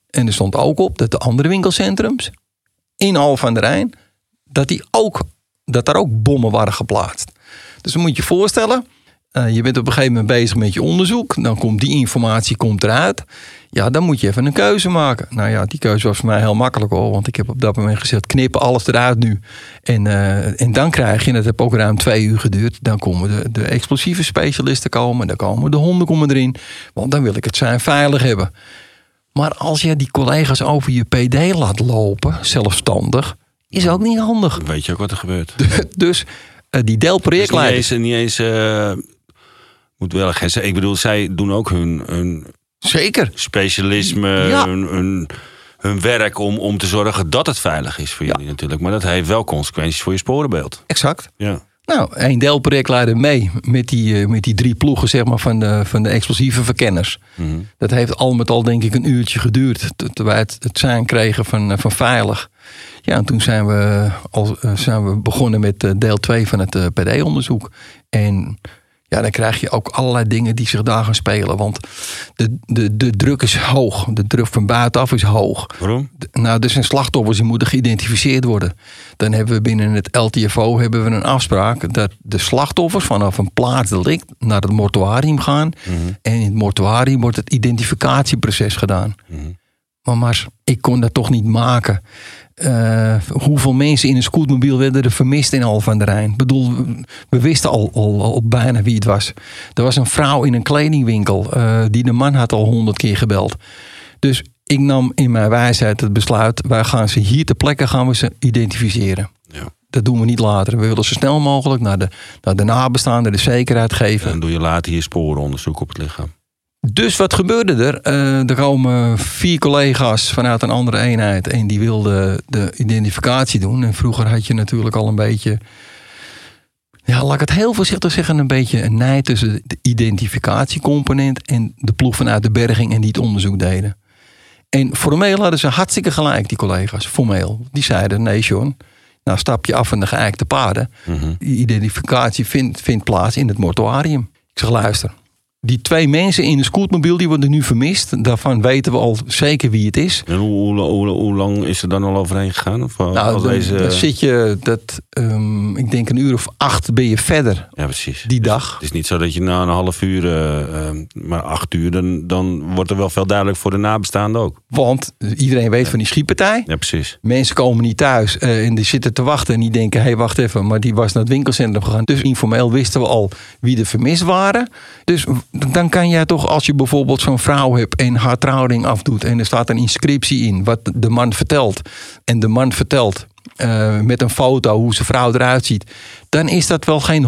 En er stond ook op dat de andere winkelcentrums in Alphen aan de Rijn, dat, die ook, dat daar ook bommen waren geplaatst. Dus dan moet je je voorstellen, eh, je bent op een gegeven moment bezig met je onderzoek. Dan komt die informatie komt eruit. Ja, dan moet je even een keuze maken. Nou ja, die keuze was voor mij heel makkelijk hoor. Want ik heb op dat moment gezegd, knippen alles eruit nu. En, eh, en dan krijg je, en dat heb ook ruim twee uur geduurd. Dan komen de, de explosieve specialisten komen. Dan komen de honden komen erin. Want dan wil ik het zijn veilig hebben. Maar als je die collega's over je PD laat lopen, zelfstandig, is ook niet handig. Weet je ook wat er gebeurt? Dus eh, die Dus niet deelprojectleiders. eens, niet eens eh, moet wel zeggen. Ik bedoel, zij doen ook hun, hun Zeker. specialisme, Ja. hun, hun, hun werk om, om te zorgen dat het veilig is voor jullie natuurlijk. Maar dat heeft wel consequenties voor je sporenbeeld. Exact. Ja. Nou, een deelprojectleider mee met die, eh, met die drie ploegen zeg maar, van, de, van de explosieve verkenners. Mhm. Dat heeft al met al denk ik een uurtje geduurd. Terwijl wij het, het zijn kregen van, eh, van veilig. Ja, en toen zijn we, al, eh, zijn we begonnen met deel 2 van het PD-onderzoek. En ja, dan krijg je ook allerlei dingen die zich daar gaan spelen. Want de, de, de druk is hoog. De druk van buitenaf is hoog. Waarom? Nou, er zijn slachtoffers die moeten geïdentificeerd worden. Dan hebben we binnen het LTFO hebben we een afspraak dat de slachtoffers vanaf een plaatsdelict naar het mortuarium gaan. En in het mortuarium wordt het identificatieproces gedaan. Maar Mars, ik kon dat toch niet maken. Eh, hoeveel mensen in een scootmobiel werden er vermist in Al van der Rijn? Ik bedoel, we- wisten al, al, al bijna wie het was. Er was een vrouw in een kledingwinkel. eh, die de man had al honderd keer gebeld. Dus ik nam in mijn wijsheid het besluit. Wij gaan ze hier ter plekke gaan we ze identificeren. Ja. Dat doen we niet later. We willen zo snel mogelijk naar de, naar de nabestaanden de zekerheid geven. Dan doe je later hier sporenonderzoek op het lichaam. Dus wat gebeurde er? Eh, er komen vier collega's vanuit een andere eenheid en die wilden de identificatie doen. En vroeger had je natuurlijk al een beetje, ja, laat ik het heel voorzichtig zeggen, een beetje een nijd tussen de identificatiecomponent en de ploeg vanuit de berging en die het onderzoek deden. En formeel hadden ze hartstikke gelijk, die collega's. Formeel. Die zeiden: nee, John, nou stap je af van de geëikte paden. Die identificatie vindt, vindt plaats in het mortuarium. Ik zeg: luister. Die twee mensen in een scootmobiel die worden nu vermist. Daarvan weten we al zeker wie het is. En hoe, hoe, hoe, hoe lang is er dan al overheen gegaan? Of, al- Nou, dan, deze... dan zit je, dat, ehm, ik denk een uur of acht ben je verder Ja, precies. die dag. Het is niet zo dat je na een half uur, eh, eh, maar acht uur, dan, dan wordt er wel veel duidelijk voor de nabestaanden ook. Want iedereen weet van die schietpartij. Ja, precies. Mensen komen niet thuis eh, en die zitten te wachten en die denken: hé, hey, wacht even, maar die was naar het winkelcentrum gegaan. Dus informeel wisten we al wie er vermist waren. Dus dan kan jij toch, als je bijvoorbeeld zo'n vrouw hebt en haar trouwding afdoet en er staat een inscriptie in wat de man vertelt. En de man vertelt eh, met een foto hoe zijn vrouw eruit ziet. Dan is dat wel geen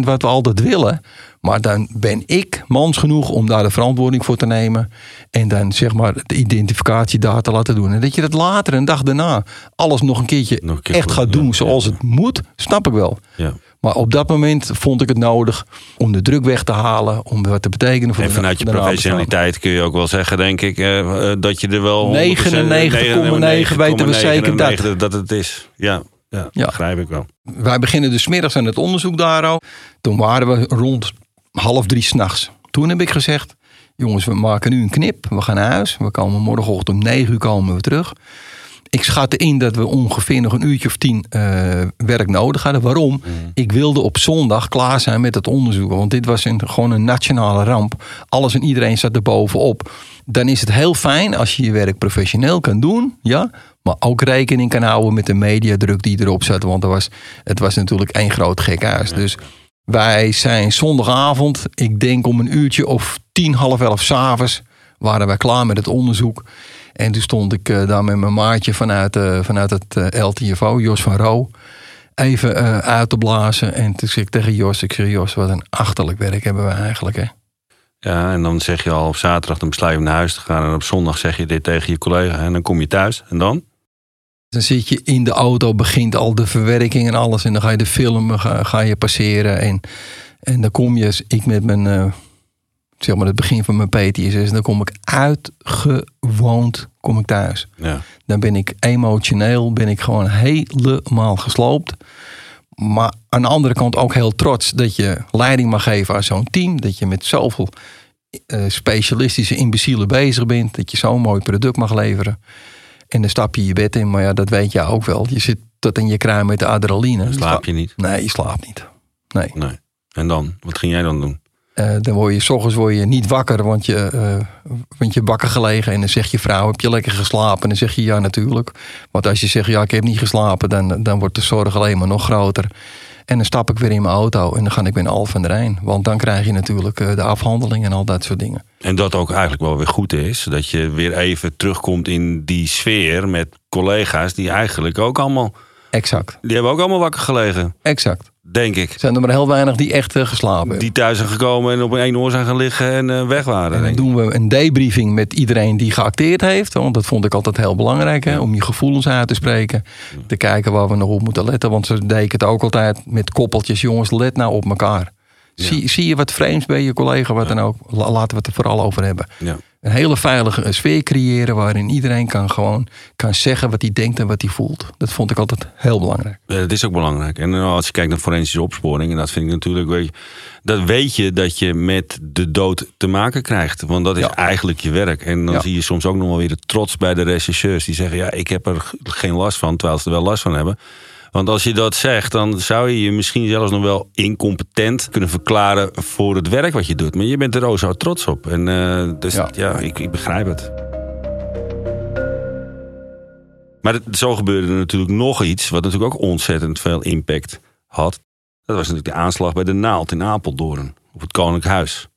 110% wat we altijd willen. Maar dan ben ik mans genoeg om daar de verantwoording voor te nemen. En dan zeg maar de identificatiedata laten doen. En dat je dat later, een dag daarna, alles nog een keertje Nog een keer echt goed, gaat doen ja, zoals ja. het moet, snap ik wel. Ja. Maar op dat moment vond ik het nodig om de druk weg te halen. Om wat te betekenen voor En de vanuit je professionaliteit kun je ook wel zeggen, denk ik, eh, eh, dat je er wel 100%, 99,9 weten we zeker dat. 99,9 dat het is. Ja, ja, Ja. begrijp ik wel. Wij beginnen dus middags aan het onderzoek daar. Toen waren we rond half drie s'nachts. Toen heb ik gezegd, jongens, we maken nu een knip. We gaan naar huis. We komen morgenochtend om negen uur komen we terug. Ik schatte in dat we ongeveer nog een uurtje of tien eh, werk nodig hadden. Waarom? Ik wilde op zondag klaar zijn met het onderzoek. Want dit was een, gewoon een nationale ramp. Alles en iedereen zat er bovenop. Dan is het heel fijn als je je werk professioneel kan doen. Ja? Maar ook rekening kan houden met de mediadruk die erop zat. Want er was, het was natuurlijk één groot gekhuis. Dus wij zijn zondagavond, ik denk om een uurtje of tien, half elf s'avonds, waren wij klaar met het onderzoek. En toen stond ik eh, daar met mijn maatje vanuit, eh, vanuit het eh, LTFO, Jos van Roo, even uit te blazen. En toen zei ik tegen Jos, ik zeg Jos, wat een achterlijk werk hebben we eigenlijk. Hè? Ja, en dan zeg je al op zaterdag, dan besluit je om naar huis te gaan. En op zondag zeg je dit tegen je collega. En dan kom je thuis. En dan? Dan zit je in de auto, begint al de verwerking en alles. En dan ga je de film ga, ga je passeren. En, en dan kom je, ik met mijn, zeg maar het begin van mijn PTSS. En dan kom ik uitgewoond, kom ik thuis. Ja. Dan ben ik emotioneel, ben ik gewoon helemaal gesloopt. Maar aan de andere kant ook heel trots dat je leiding mag geven aan zo'n team. Dat je met zoveel eh, specialistische imbecielen bezig bent. Dat je zo'n mooi product mag leveren. En dan stap je je bed in, maar ja, dat weet je ook wel. Je zit tot in je kruim met de adrenaline. Dan slaap je niet. Nee, je slaapt niet. Nee. Nee. En dan? Wat ging jij dan doen? Eh, dan word je, s ochtends word je niet wakker, want je, eh want je wakker gelegen. En dan zegt je vrouw, heb je lekker geslapen? En dan zeg je ja, natuurlijk. Want als je zegt, ja, ik heb niet geslapen, dan, dan wordt de zorg alleen maar nog groter. En dan stap ik weer in mijn auto en dan ga ik weer naar Alphen aan de Rijn. Want dan krijg je natuurlijk eh, de afhandeling en al dat soort dingen. En dat ook eigenlijk wel weer goed is. Dat je weer even terugkomt in die sfeer met collega's die eigenlijk ook allemaal... Exact, Die hebben ook allemaal wakker gelegen. exact. Denk ik. Zijn er maar heel weinig die echt eh, geslapen hebben. Die thuis zijn gekomen en op een één oor zijn gaan liggen en eh, weg waren. En dan doen we een debriefing met iedereen die geacteerd heeft. Want dat vond ik altijd heel belangrijk. Hè, om je gevoelens uit te spreken. Te kijken waar we nog op moeten letten. Want ze deden het ook altijd met koppeltjes. Jongens, let nou op elkaar. Zie, zie je wat vreemds bij je collega, wat dan ook. La- Laten we het er vooral over hebben. Ja. Een hele veilige sfeer creëren waarin iedereen kan gewoon kan zeggen wat hij denkt en wat hij voelt. Dat vond ik altijd heel belangrijk. Ja, dat is ook belangrijk. En eh, als je kijkt naar forensische opsporing, en dat vind ik natuurlijk, weet je, dat weet je dat je met de dood te maken krijgt. Want dat is Ja. eigenlijk je werk. En dan Ja. zie je soms ook nog wel weer de trots bij de rechercheurs die zeggen, ja, ik heb er geen last van, terwijl ze er wel last van hebben. Want als je dat zegt, dan zou je je misschien zelfs nog wel incompetent kunnen verklaren voor het werk wat je doet. Maar je bent er ook zo trots op. En eh, dus ja, Ja. ik, ik begrijp het. Maar zo gebeurde er natuurlijk nog iets, wat natuurlijk ook ontzettend veel impact had. Dat was natuurlijk de aanslag bij de Naald in Apeldoorn, op het Koninklijk Huis.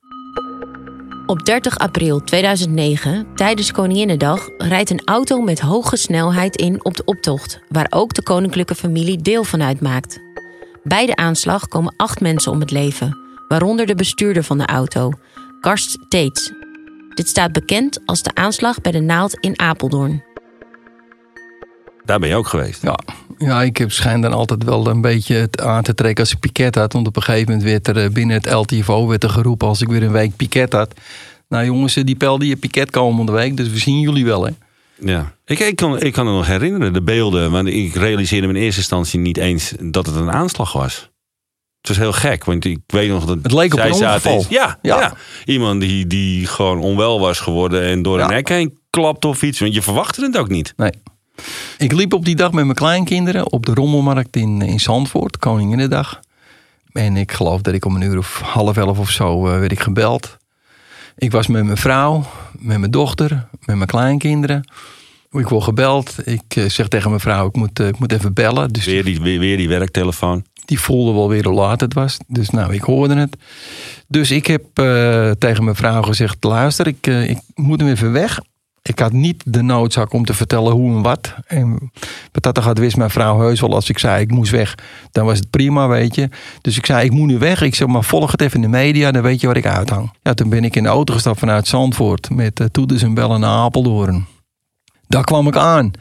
Op 30 april 2009, tijdens Koninginnedag, rijdt een auto met hoge snelheid in op de optocht, waar ook de koninklijke familie deel van uitmaakt. Bij de aanslag komen acht mensen om het leven, waaronder de bestuurder van de auto, Karst Teets. Dit staat bekend als de aanslag bij de Naald in Apeldoorn. Daar ben je ook geweest. Ja, ja ik heb schijn dan altijd wel een beetje het aan te trekken als ik piket had. Want op een gegeven moment werd er eh, binnen het LTFO werd er geroepen als ik weer een week piket had. Nou jongens, eh, die pelde je piket komende week, dus we zien jullie wel hè. Ja. Ik, ik, kan, ik kan me nog herinneren, de beelden. Want ik realiseerde me in eerste instantie niet eens dat het een aanslag was. Het was heel gek, want ik weet nog dat... Het leek op een ongeval. ja, ja. Ja. iemand die, die gewoon onwel was geworden en door een Ja. hek heen klapt of iets. Want je verwachtte het ook niet. Nee. Ik liep op die dag met mijn kleinkinderen op de Rommelmarkt in, in Zandvoort, Koninginnedag. En ik geloof dat ik om een uur of half elf of zo eh, werd ik gebeld. Ik was met mijn vrouw, met mijn dochter, met mijn kleinkinderen. Ik word gebeld. Ik eh, zeg tegen mijn vrouw, ik moet, eh, ik moet even bellen. Dus Weer die, weer, weer die werktelefoon. die voelde wel weer hoe laat het was. Dus nou, ik hoorde het. Dus ik heb eh, tegen mijn vrouw gezegd: luister, ik, eh, ik moet hem even weg. Ik had niet de noodzaak om te vertellen hoe en wat. En dat gaat wist mijn vrouw heus wel als ik zei ik moest weg. Dan was het prima, weet je. Dus ik zei ik moet nu weg. Ik zeg maar volg het even in de media, dan weet je waar ik uithang. Ja, toen ben ik in de auto gestapt vanuit Zandvoort met uh, toeters en bellen naar Apeldoorn. Daar kwam ik aan.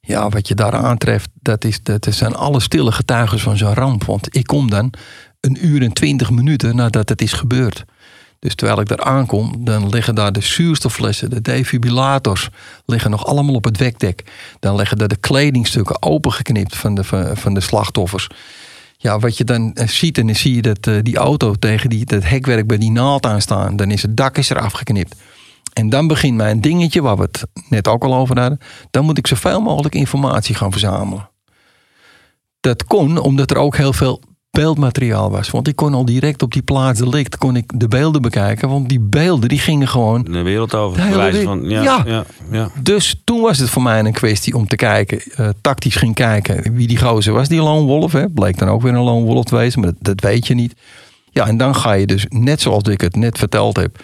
Ja, wat je daar aantreft, dat, is, dat zijn alle stille getuigen van zo'n ramp. Want ik kom dan een uur en twintig minuten nadat het is gebeurd. Dus terwijl ik daar aankom, dan liggen daar de zuurstofflessen, de defibrillators, liggen nog allemaal op het wekdek. Dan liggen daar de kledingstukken opengeknipt van de, van, de slachtoffers. Ja, wat je dan eh, ziet, en dan zie je dat uh, die auto tegen die, dat hekwerk bij die naald aan staan. Dan is het dak is eraf geknipt. En dan begint mijn dingetje, waar we het net ook al over hadden. Dan moet ik zoveel mogelijk informatie gaan verzamelen. Dat kon omdat er ook heel veel beeldmateriaal was. Want ik kon al direct op die plaats delict kon ik de beelden bekijken. Want die beelden die gingen gewoon... De wereld over. De wijze van, ja, Ja. ja. Ja, Dus toen was het voor mij een kwestie om te kijken, uh, tactisch ging kijken wie die gozer was, die lone wolf. Hè. Bleek dan ook weer een lone wolf te wezen, maar dat, dat weet je niet. Ja, en dan ga je dus, net zoals ik het net verteld heb,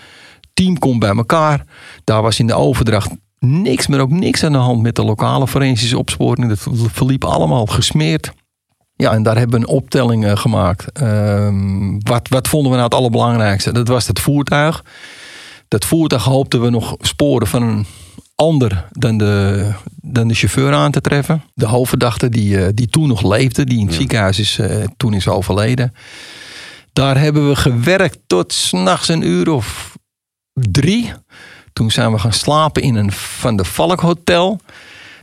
team komt bij elkaar. Daar was in de overdracht niks, maar ook niks aan de hand met de lokale forensische opsporing. Dat verliep allemaal gesmeerd. Ja, en daar hebben we een optelling uh, gemaakt. Uh, wat, wat vonden we nou het allerbelangrijkste? Dat was het voertuig. Dat voertuig hoopten we nog sporen van een ander dan de, dan de chauffeur aan te treffen. De hoofdverdachte die, uh, die toen nog leefde, die in het ja. ziekenhuis is, uh, toen is overleden. Daar hebben we gewerkt tot s'nachts een uur of drie. Toen zijn we gaan slapen in een Van de Valk hotel.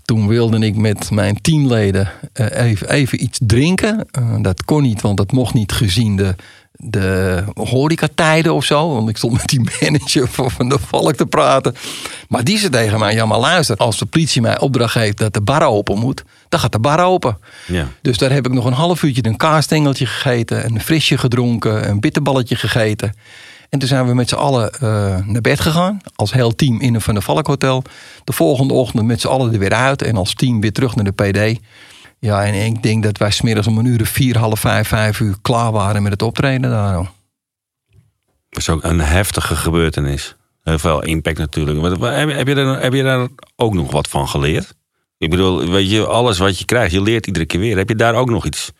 Toen wilde ik met mijn teamleden uh, even, even iets drinken. Uh, dat kon niet, want dat mocht niet gezien de, de horecatijden of zo. Want ik stond met die manager van de Valk te praten. Maar die zei tegen mij, ja maar luister, als de politie mij opdracht geeft dat de bar open moet, dan gaat de bar open. Ja. Dus daar heb ik nog een half uurtje een kaasstengeltje gegeten, een frisje gedronken, een bitterballetje gegeten. En toen zijn we met z'n allen uh, naar bed gegaan. Als heel team in een Van der Valk hotel. De volgende ochtend met z'n allen er weer uit. En als team weer terug naar de PD. Ja, en ik denk dat wij smiddags om een uur vier, half vijf, vijf uur klaar waren met het optreden daar. Dat is ook een heftige gebeurtenis. Heel veel impact natuurlijk. Maar heb, je daar, heb je daar ook nog wat van geleerd? Ik bedoel, weet je, alles wat je krijgt, je leert iedere keer weer. Heb je daar ook nog iets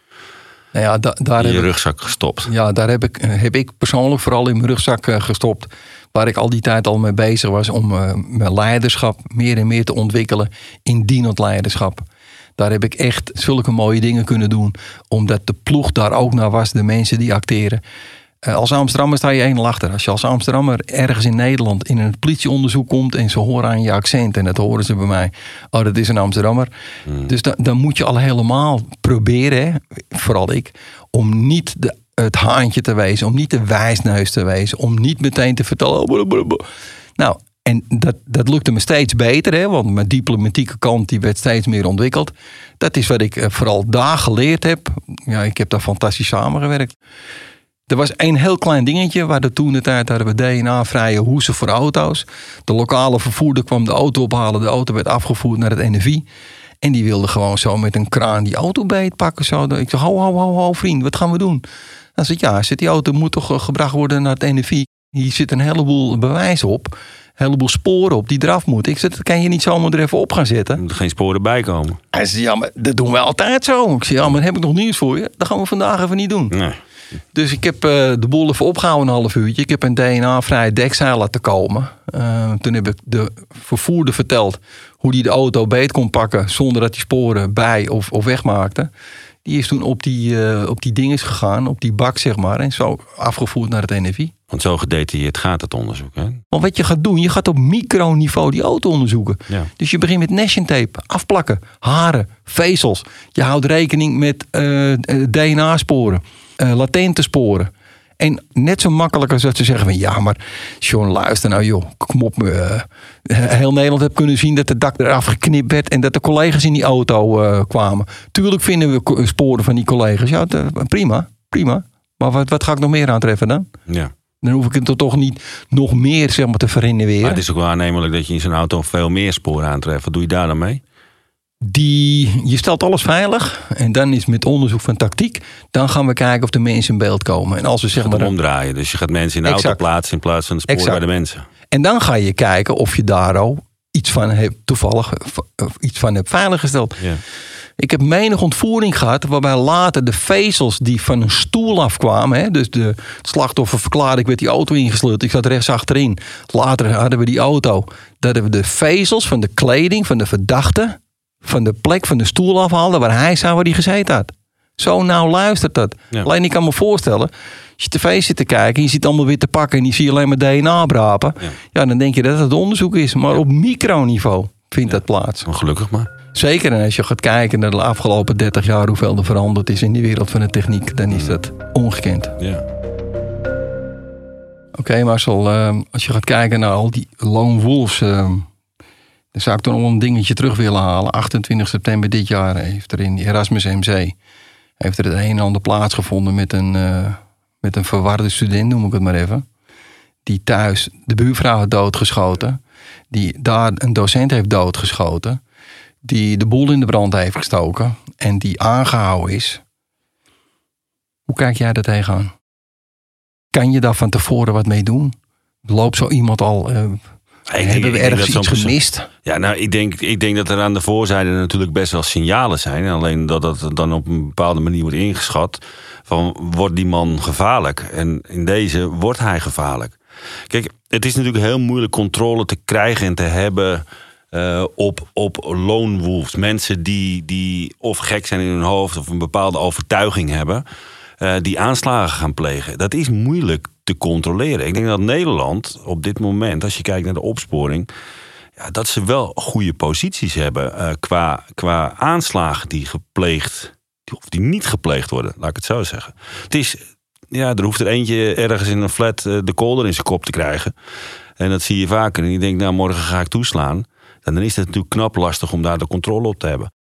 Nou ja, da- daar in je heb ik- rugzak gestopt. Ja, daar heb ik, heb ik persoonlijk vooral in mijn rugzak eh, gestopt. Waar ik al die tijd al mee bezig was om eh, mijn leiderschap meer en meer te ontwikkelen in dienend leiderschap. Daar heb ik echt zulke mooie dingen kunnen doen. Omdat de ploeg daar ook naar was, de mensen die acteren. Eh, als Amsterdammer sta je één achter. Als je als Amsterdammer ergens in Nederland in een politieonderzoek komt en ze horen aan je accent en dat horen ze bij mij. Oh, dat is een Amsterdammer. Dus da- dan moet je al helemaal proberen, vooral ik, om niet de, het haantje te wezen, om niet de wijsneus te wezen, om niet meteen te vertellen. oh, blablabla. Nou, en dat, dat lukte me steeds beter, hè, want mijn diplomatieke kant die werd steeds meer ontwikkeld. Dat is wat ik eh, vooral daar geleerd heb. Ja, ik heb daar fantastisch samengewerkt. Er was één heel klein dingetje. waar de toen de tijd hadden we DNA-vrije hoesen voor auto's. De lokale vervoerder kwam de auto ophalen. De auto werd afgevoerd naar het NFI. En die wilde gewoon zo met een kraan die auto beetpakken. Zo. Ik zei, ho, ho, ho, ho, vriend, wat gaan we doen? Dan zei ja, zit die auto moet toch eh, gebracht worden naar het NFI. Hier zit een heleboel bewijs op. Een heleboel sporen op die eraf moeten. Ik zei, dat kan je niet zomaar er even op gaan zetten. Er moeten geen sporen bij komen. Hij zei, ja, maar dat doen we altijd zo. Ik zei, ja, maar heb ik nog nieuws voor je. Dat gaan we vandaag even niet doen. Nee. Dus ik heb eh, de boel even opgehouden een half uurtje. Ik heb een DNA-vrij dekzeil laten komen. Eh, toen heb ik de vervoerder verteld hoe hij de auto beet kon pakken... zonder dat hij sporen bij of, of wegmaakte. Die is toen op die, eh, op die dinges gegaan, op die bak zeg maar... en zo afgevoerd naar het NFI. Want zo gedetailleerd gaat het onderzoek. Hè? Want wat je gaat doen, je gaat op microniveau die auto onderzoeken. Ja. Dus je begint met nation tape, afplakken, haren, vezels. Je houdt rekening met eh, Eh, latente sporen. En net zo makkelijk als dat ze zeggen van ja, maar John, luister nou joh, kom op. eh, heel Nederland heb kunnen zien dat het dak eraf geknipt werd en dat de collega's in die auto eh, kwamen. Tuurlijk vinden we sporen van die collega's. Ja, prima, prima. Maar wat, wat ga ik nog meer aantreffen dan? Ja. Dan hoef ik het toch niet nog meer zeg maar, te verrenoveren. Maar het is ook wel aannemelijk dat je in zo'n auto veel meer sporen aantreft. Wat doe je daar dan mee? Die, je stelt alles veilig. En dan is met onderzoek van tactiek. Dan gaan we kijken of de mensen in beeld komen. En als we zeg Gaat maar. omdraaien. Dus je gaat mensen in de Exact. auto plaatsen in plaats van de Exact. bij de mensen. En dan ga je kijken of je daar al iets van hebt, toevallig iets van hebt veiliggesteld. Ja. Ik heb menig ontvoering gehad waarbij later de vezels die van een stoel afkwamen. Hè, dus de slachtoffer verklaarde, ik werd die auto ingesleurd. Ik zat rechts achterin. Later hadden we die auto. Dat we de vezels van de kleding van de verdachte van de plek van de stoel afhaalden waar hij zou waar hij gezeten had. Zo nauw luistert dat. Ja. Alleen ik kan me voorstellen, als je tv zit te kijken en je ziet allemaal weer te pakken en je ziet alleen maar DNA brapen. Ja. Ja. dan denk je dat het onderzoek is. Maar op microniveau vindt dat plaats. Oh, Gelukkig maar. Zeker en als je gaat kijken naar de afgelopen 30 jaar hoeveel er veranderd is in die wereld van de techniek, dan is dat ongekend. Ja. Oké Marcel, eh, als je gaat kijken naar al die lone wolves, eh, dan zou ik toch nog een dingetje terug willen halen. 28 september dit jaar heeft er in Erasmus MC heeft er het een en ander plaatsgevonden met een, eh, met een verwarde student, noem ik het maar even. Die thuis de buurvrouw had doodgeschoten. Die daar een docent heeft doodgeschoten. Die de boel in de brand heeft gestoken. En die aangehouden is. Hoe kijk jij daar tegenaan? Kan je daar van tevoren wat mee doen? Loopt zo iemand al... eh, Ik hebben we ergens iets gemist? Ja, nou, ik denk, ik denk dat er aan de voorzijde natuurlijk best wel signalen zijn. Alleen dat dat dan op een bepaalde manier wordt ingeschat. Van, wordt die man gevaarlijk? En in deze wordt hij gevaarlijk. Kijk, het is natuurlijk heel moeilijk controle te krijgen en te hebben... eh, op, op lone wolves. Mensen die, die of gek zijn in hun hoofd... of een bepaalde overtuiging hebben... eh, die aanslagen gaan plegen. Dat is moeilijk te controleren. Ik denk dat Nederland op dit moment... als je kijkt naar de opsporing ja, dat ze wel goede posities hebben eh, qua, qua aanslagen die gepleegd, die, of die niet gepleegd worden, laat ik het zo zeggen. Het is, ja, er hoeft er eentje ergens in een flat eh, de kolder in zijn kop te krijgen. En dat zie je vaker. En die denkt, nou, morgen ga ik toeslaan. En dan is het natuurlijk knap lastig om daar de controle op te hebben.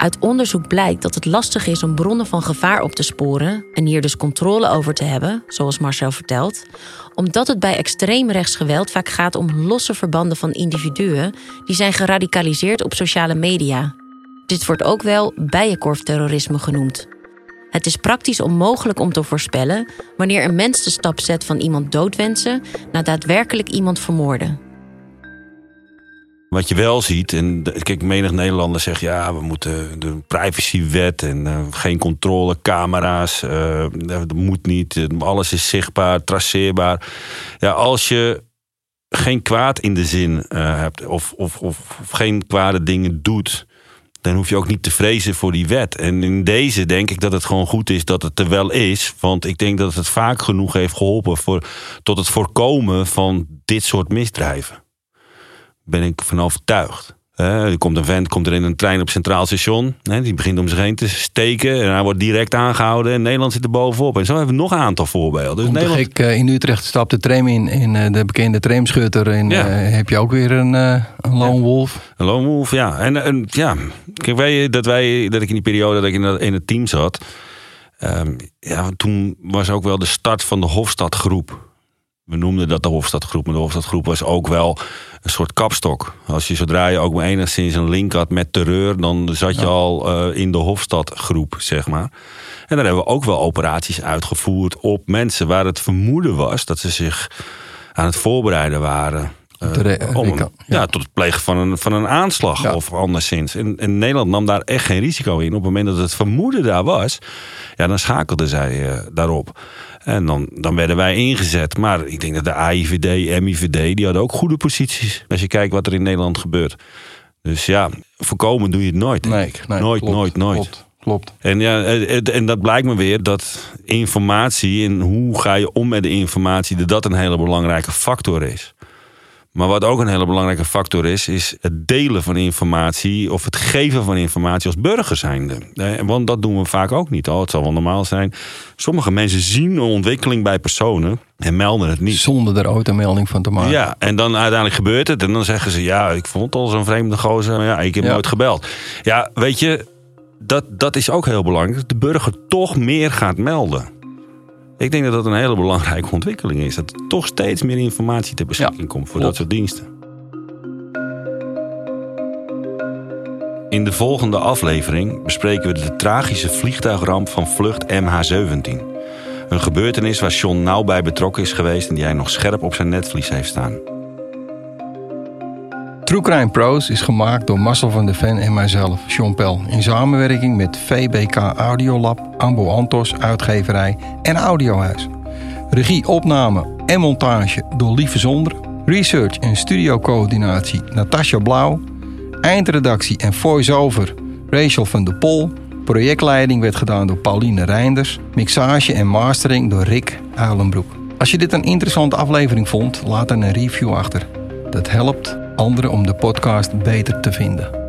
Uit onderzoek blijkt dat het lastig is om bronnen van gevaar op te sporen en hier dus controle over te hebben, zoals Marcel vertelt, omdat het bij extreem rechtsgeweld vaak gaat om losse verbanden van individuen die zijn geradicaliseerd op sociale media. Dit wordt ook wel bijenkorfterrorisme genoemd. Het is praktisch onmogelijk om te voorspellen wanneer een mens de stap zet van iemand doodwensen naar daadwerkelijk iemand vermoorden. Wat je wel ziet, en kijk, menig Nederlander zegt ja, we moeten de privacywet en uh, geen controle, camera's, uh, dat moet niet, alles is zichtbaar, traceerbaar. Ja, als je geen kwaad in de zin hebt of, of, of, of, geen kwade dingen doet, dan hoef je ook niet te vrezen voor die wet. En in deze denk ik dat het gewoon goed is dat het er wel is. Want ik denk dat het vaak genoeg heeft geholpen voor, tot het voorkomen van dit soort misdrijven. Ben ik van overtuigd. er komt een vent komt er in een trein op Centraal Station. die begint om zich heen te steken. En hij wordt direct aangehouden. En Nederland zit er bovenop. En zo hebben we nog een aantal voorbeelden. Dus Nederland... ik in Utrecht stap de tram in. In de bekende tramschutter. En heb je ook weer een, een lone wolf. Een lone wolf, ja. En, en ja, kijk, wij, dat, wij, dat ik in die periode dat ik in, in het team zat. Um, ja, toen was ook wel de start van de Hofstadgroep. We noemden dat de Hofstadgroep. Maar de Hofstadgroep was ook wel een soort kapstok. Als je zodra je ook maar enigszins een link had met terreur, dan zat je al uh, in de Hofstadgroep, zeg maar. En daar hebben we ook wel operaties uitgevoerd op mensen waar het vermoeden was dat ze zich aan het voorbereiden waren. Uh, om, ja. ja. tot het plegen van een, van een aanslag ja. of anderszins. En, en, Nederland nam daar echt geen risico in. Op het moment dat het vermoeden daar was, ja, dan schakelden zij uh, daarop. En dan, dan werden wij ingezet. Maar ik denk dat de AIVD, MIVD, die hadden ook goede posities. Als je kijkt wat er in Nederland gebeurt. Dus ja, voorkomen doe je het nooit. Nee, nee, nooit, klopt, nooit, nooit. Klopt, klopt. En, ja, en dat blijkt me weer dat informatie en hoe ga je om met de informatie, dat dat een hele belangrijke factor is. Maar wat ook een hele belangrijke factor is, is het delen van informatie of het geven van informatie als burger zijnde. Want dat doen we vaak ook niet al. Het zal wel normaal zijn. Sommige mensen zien een ontwikkeling bij personen en melden het niet. Zonder er ooit een melding van te maken. Ja, en dan uiteindelijk gebeurt het. En dan zeggen ze, ja, ik vond al zo'n vreemde gozer. Maar ja, ik heb ja. nooit gebeld. Ja, weet je, dat, dat is ook heel belangrijk. Dat de burger toch meer gaat melden. Ik denk dat dat een hele belangrijke ontwikkeling is. Dat er toch steeds meer informatie ter beschikking komt voor dat soort diensten. In de volgende aflevering bespreken we de tragische vliegtuigramp van vlucht MH17. Een gebeurtenis waar John nauw bij betrokken is geweest en die hij nog scherp op zijn netvlies heeft staan. True Crime Pros is gemaakt door Marcel van der Ven en mijzelf, Sean Pel, in samenwerking met VBK Audiolab, Ambo Antos, uitgeverij en Audiohuis. Regie, opname en montage door Lieve Zonder. Research en studiocoördinatie Natasja Blauw. Eindredactie en voice-over Rachel van der Pol. Projectleiding werd gedaan door Pauline Reinders. Mixage en mastering door Rick Uilenbroek. Als je dit een interessante aflevering vond, laat dan een review achter. Dat helpt anderen om de podcast beter te vinden.